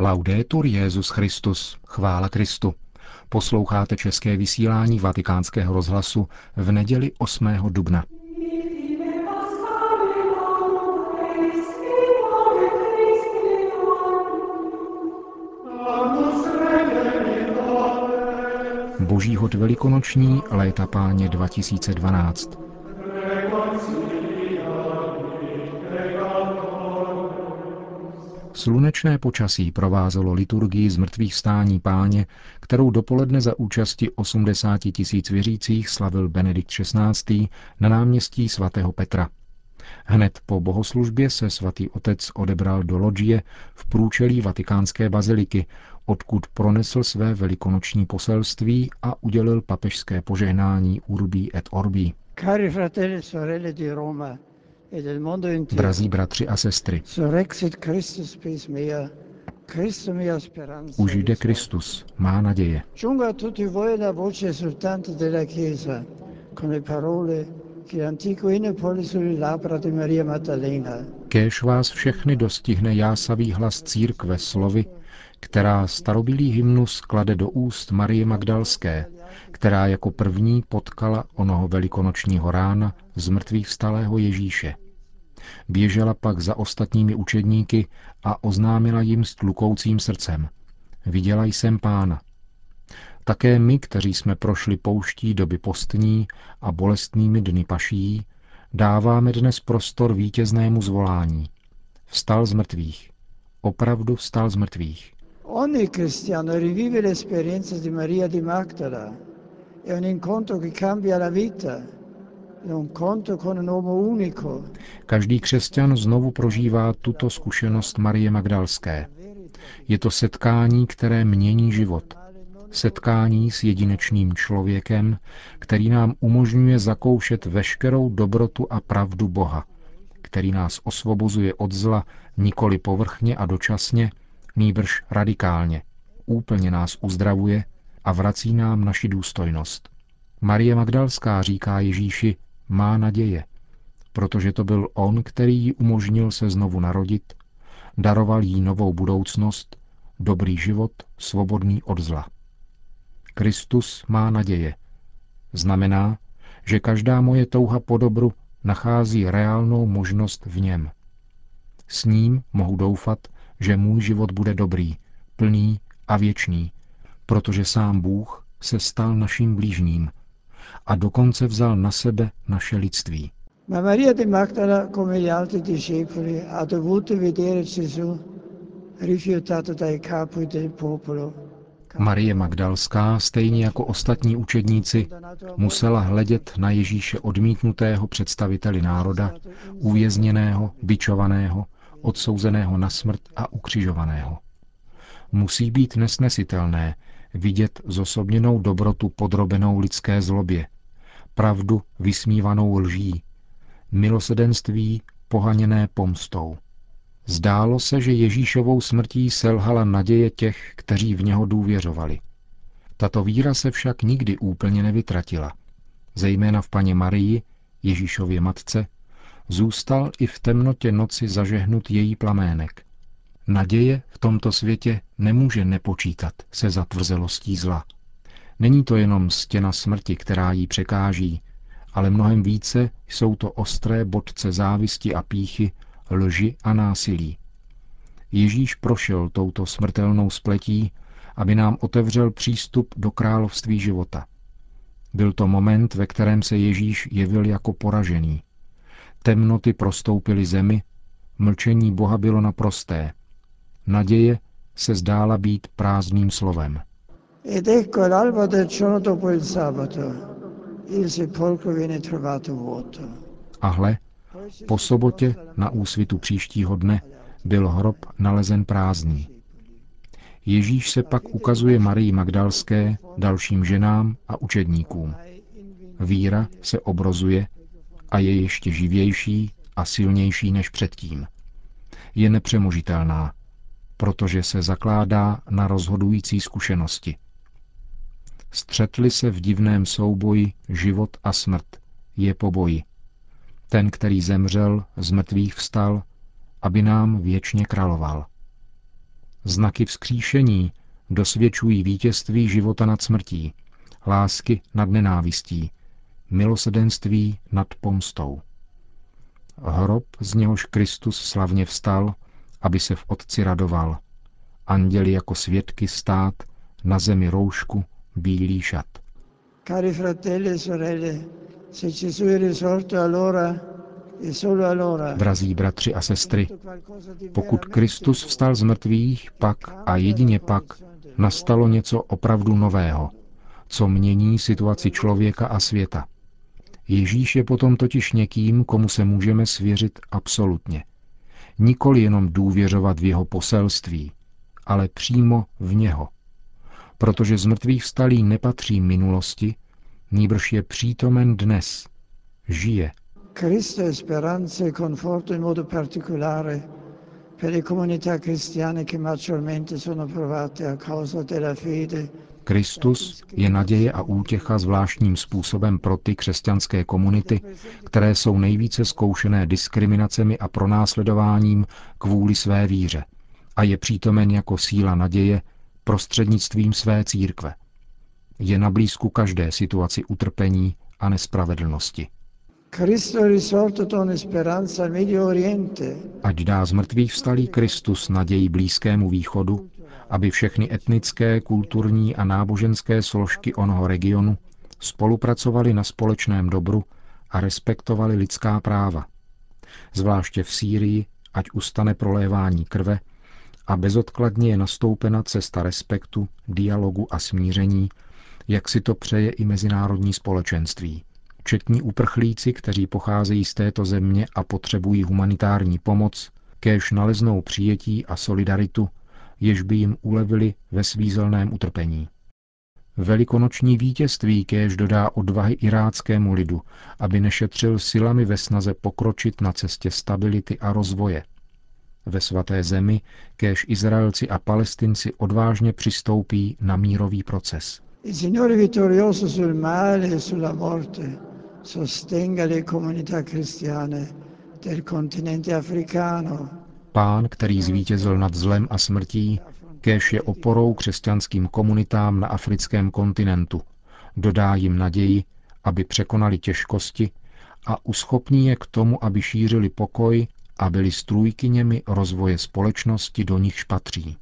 Laudetur Jezus Christus, chvála Kristu. Posloucháte české vysílání Vatikánského rozhlasu v neděli 8. dubna. Boží hod velikonoční léta páně 2012. Slunečné počasí provázelo liturgii z mrtvých stání páně, kterou dopoledne za účasti 80 tisíc věřících slavil Benedikt XVI. na náměstí svatého Petra. Hned po bohoslužbě se svatý otec odebral do loďie v průčelí vatikánské baziliky, odkud pronesl své velikonoční poselství a udělil papežské požehnání Urbi et Orbi. Cari fratelli e sorelle di Roma, Drazí bratři a sestry, už jde Kristus, má naděje. Kéž vás všechny dostihne jásavý hlas církve slovy, která starobilý hymnus klade do úst Marie Magdalské, která jako první potkala onoho velikonočního rána z mrtvých vstalého Ježíše. Běžela pak za ostatními učedníky a oznámila jim s tlukoucím srdcem. Viděla jsem pána. Také my, kteří jsme prošli pouští doby postní a bolestnými dny paší, dáváme dnes prostor vítěznému zvolání. Vstal z mrtvých. Opravdu vstal z mrtvých. Ogni cristiano rivive l'esperienza di Maria di Magdala. È un incontro che cambia la vita. Každý křesťan znovu prožívá tuto zkušenost Marie Magdalské. Je to setkání, které mění život. Setkání s jedinečným člověkem, který nám umožňuje zakoušet veškerou dobrotu a pravdu Boha, který nás osvobozuje od zla nikoli povrchně a dočasně, nýbrž radikálně. Úplně nás uzdravuje a vrací nám naši důstojnost. Marie Magdalská říká Ježíši, má naděje, protože to byl on, který jí umožnil se znovu narodit, daroval jí novou budoucnost, dobrý život, svobodný od zla. Kristus má naděje. Znamená, že každá moje touha po dobru nachází reálnou možnost v něm. S ním mohu doufat, že můj život bude dobrý, plný a věčný, protože sám Bůh se stal naším blížním a dokonce vzal na sebe naše lidství. Ma Maria di Magdala, come gli altri discepoli, ha dovuto vedere Gesù rifiutato dai capi del popolo. Marie Magdalská, stejně jako ostatní učedníci, musela hledět na Ježíše odmítnutého představiteli národa, uvězněného, bičovaného, odsouzeného na smrt a ukřižovaného. Musí být nesnesitelné vidět zosobněnou dobrotu podrobenou lidské zlobě, pravdu vysmívanou lží, milosedenství pohaněné pomstou. Zdálo se, že Ježíšovou smrtí selhala naděje těch, kteří v něho důvěřovali. Tato víra se však nikdy úplně nevytratila. Zejména v paně Marii, Ježíšově matce, zůstal i v temnotě noci zažehnut její plamének. Naděje v tomto světě nemůže nepočítat se zatvrzelostí zla. Není to jenom stěna smrti, která jí překáží, ale mnohem více jsou to ostré bodce závisti a píchy, lži a násilí. Ježíš prošel touto smrtelnou spletí, aby nám otevřel přístup do království života. Byl to moment, ve kterém se Ježíš jevil jako poražený. Temnoty prostoupily zemi, mlčení Boha bylo naprosté. Naděje se zdála být prázdným slovem. Ed ecco l'alba del giorno dopo il sabato, il sepolcro viene trovato vuoto. A hle, po sobotě na úsvitu příštího dne byl hrob nalezen prázdný. Ježíš se pak ukazuje Marii Magdalské, dalším ženám a učedníkům. Víra se obrozuje a je ještě živější a silnější než předtím. Je nepřemožitelná, protože se zakládá na rozhodující zkušenosti. Střetli se v divném souboji život a smrt, je po boji. Ten, který zemřel, z mrtvých vstal, aby nám věčně královal. Znaky vzkříšení dosvědčují vítězství života nad smrtí, lásky nad nenávistí, milosedenství nad pomstou. Hrob, z něhož Kristus slavně vstal, aby se v Otci radoval. Anděli jako svědky stát, na zemi roušku, bílý šat. Cari fratelli e sorelle, se Gesù è risorto allora e Drazí bratři a sestry, pokud Kristus vstal z mrtvých, pak a jedině pak nastalo něco opravdu nového, co mění situaci člověka a světa. Ježíš je potom totiž někým, komu se můžeme svěřit absolutně. Nikoli jenom důvěřovat v jeho poselství, ale přímo v něho. Protože z mrtvých vstalý nepatří minulosti, nýbrž je přítomen dnes, žije. Cristo e conforto in modo particolare per le comunità cristiane che maggiormente sono provate a causa della fede Kristus je naděje a útěcha zvláštním způsobem pro ty křesťanské komunity, které jsou nejvíce zkoušené diskriminacemi a pronásledováním kvůli své víře a je přítomen jako síla naděje prostřednictvím své církve. Je na blízku každé situaci utrpení a nespravedlnosti. Ať dá z mrtvých vstalý Kristus naději Blízkému východu, aby všechny etnické, kulturní a náboženské složky onoho regionu spolupracovali na společném dobru a respektovali lidská práva. Zvláště v Sýrii, ať ustane prolévání krve a bezodkladně je nastoupena cesta respektu, dialogu a smíření, jak si to přeje i mezinárodní společenství. Četní uprchlíci, kteří pocházejí z této země a potřebují humanitární pomoc, kéž naleznou přijetí a solidaritu jež by jim ulevili ve svízelném utrpení. Velikonoční vítězství kéž dodá odvahy iráckému lidu, aby nešetřil silami ve snaze pokročit na cestě stability a rozvoje. Ve svaté zemi kéž Izraelci a Palestinci odvážně přistoupí na mírový proces. E sostenga le comunità cristiane del continente africano Pán, který zvítězil nad zlem a smrtí, kéž je oporou křesťanským komunitám na africkém kontinentu, dodá jim naději, aby překonali těžkosti a uschopní je k tomu, aby šířili pokoj a byli strůjkyněmi rozvoje společnosti, do nichž patří.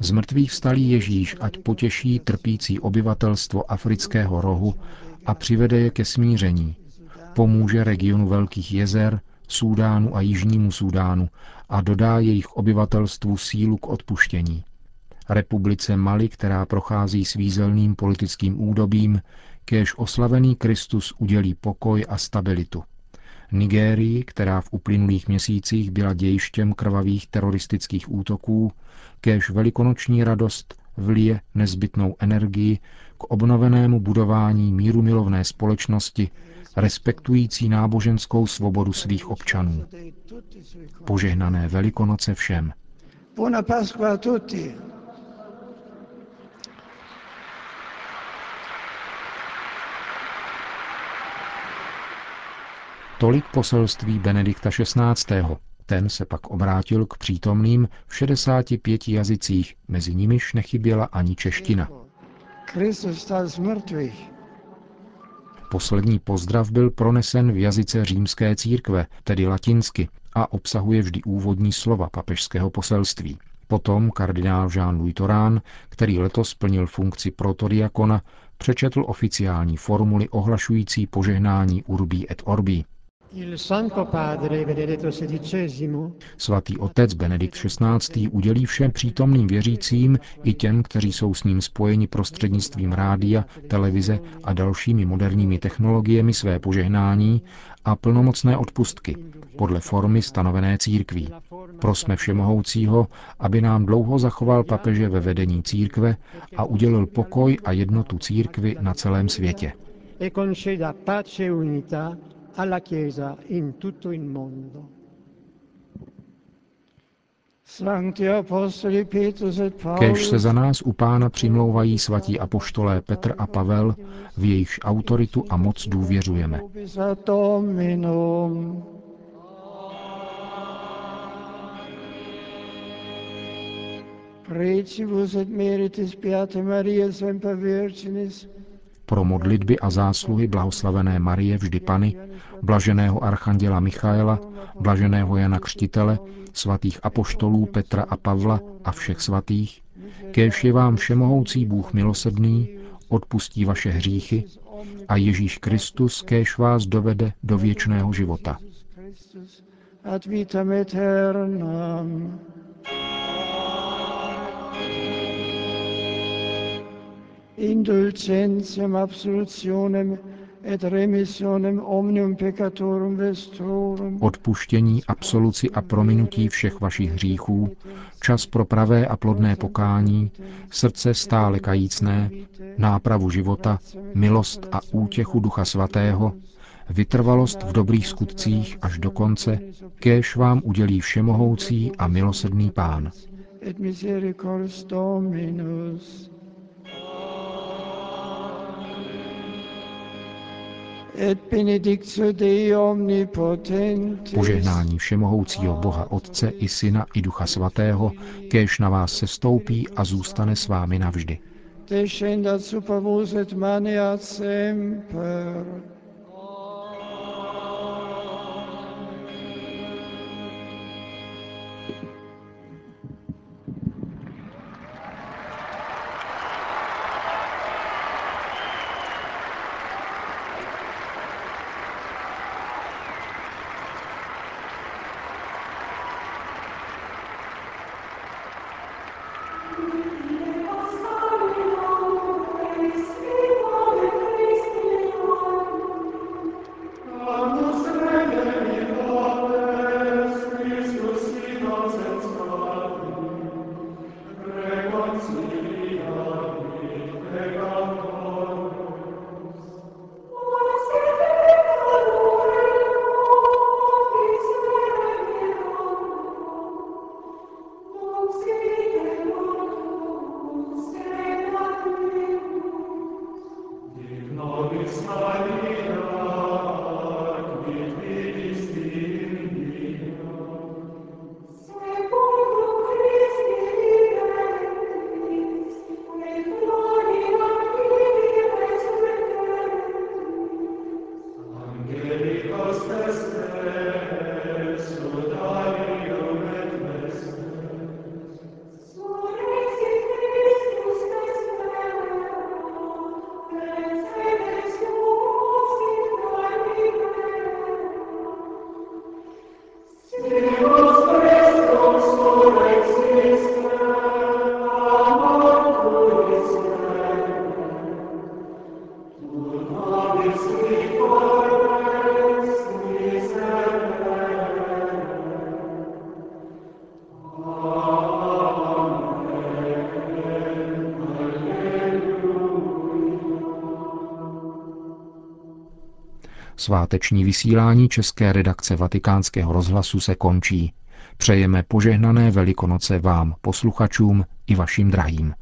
Z mrtvých vstalý Ježíš, ať potěší trpící obyvatelstvo afrického rohu a přivede je ke smíření. Pomůže regionu Velkých jezer, Súdánu a Jižnímu Súdánu a dodá jejich obyvatelstvu sílu k odpuštění. Republice Mali, která prochází svízelným politickým údobím, kéž oslavený Kristus udělí pokoj a stabilitu. Nigérii, která v uplynulých měsících byla dějištěm krvavých teroristických útoků, kéž velikonoční radost vlije nezbytnou energii k obnovenému budování míru milovné společnosti, respektující náboženskou svobodu svých občanů. Požehnané Velikonoce všem. Buona Pasqua a tutti. Tolik poselství Benedikta XVI. Ten se pak obrátil k přítomným v 65 jazycích, mezi nimiž nechyběla ani čeština. Poslední pozdrav byl pronesen v jazyce římské církve, tedy latinsky, a obsahuje vždy úvodní slova papežského poselství. Potom kardinál Jean-Louis Torán, který letos splnil funkci protodiakona, přečetl oficiální formuly ohlašující požehnání Urbi et Orbi, Svatý otec Benedikt XVI. udělí všem přítomným věřícím i těm, kteří jsou s ním spojeni prostřednictvím rádia, televize a dalšími moderními technologiemi své požehnání a plnomocné odpustky podle formy stanovené církví. Prosme Všemohoucího, aby nám dlouho zachoval papeže ve vedení církve a udělil pokoj a jednotu církvy na celém světě. E conceda pace e unità alla Chiesa in tutto il mondo. E Kež se za nás u pána přimlouvají svatí apoštolé Petr a Pavel, v jejichž autoritu a moc důvěřujeme. Precibus et meritis Beate Maria, semper Virginis, pro modlitby a zásluhy blahoslavené Marie vždy Pany, blaženého archanděla Michaela, blaženého Jana Křtitele, svatých apoštolů Petra a Pavla a všech svatých, kéž je vám všemohoucí Bůh milosrdný, odpustí vaše hříchy a Ježíš Kristus kéž vás dovede do věčného života. ad vitam aeternam. Indulgentiam absolutionem et remissionem omnium peccatorum vestorum. Odpuštění, absoluci a prominutí všech vašich hříchů, čas pro pravé a plodné pokání, srdce stále kajícné, nápravu života, milost a útěchu Ducha Svatého, vytrvalost v dobrých skutcích až do konce, kéž vám udělí všemohoucí a milosrdný Pán. et misericors Dominus. Požehnání všemohoucího Boha Otce i Syna i Ducha Svatého, kéž na vás se stoupí a zůstane s vámi navždy. descendat super vos et maneat semper. Sváteční vysílání české redakce vatikánského rozhlasu se končí. Přejeme požehnané velikonoce vám, posluchačům i vašim drahým.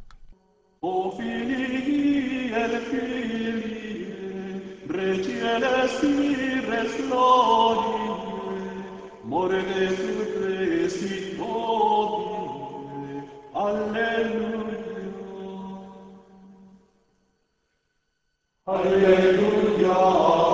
Alleluia,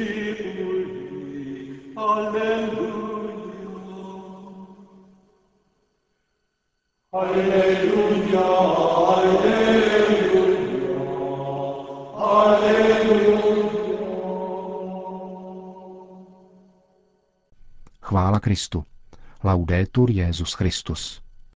Kristu. Laudetur Jezus Christus.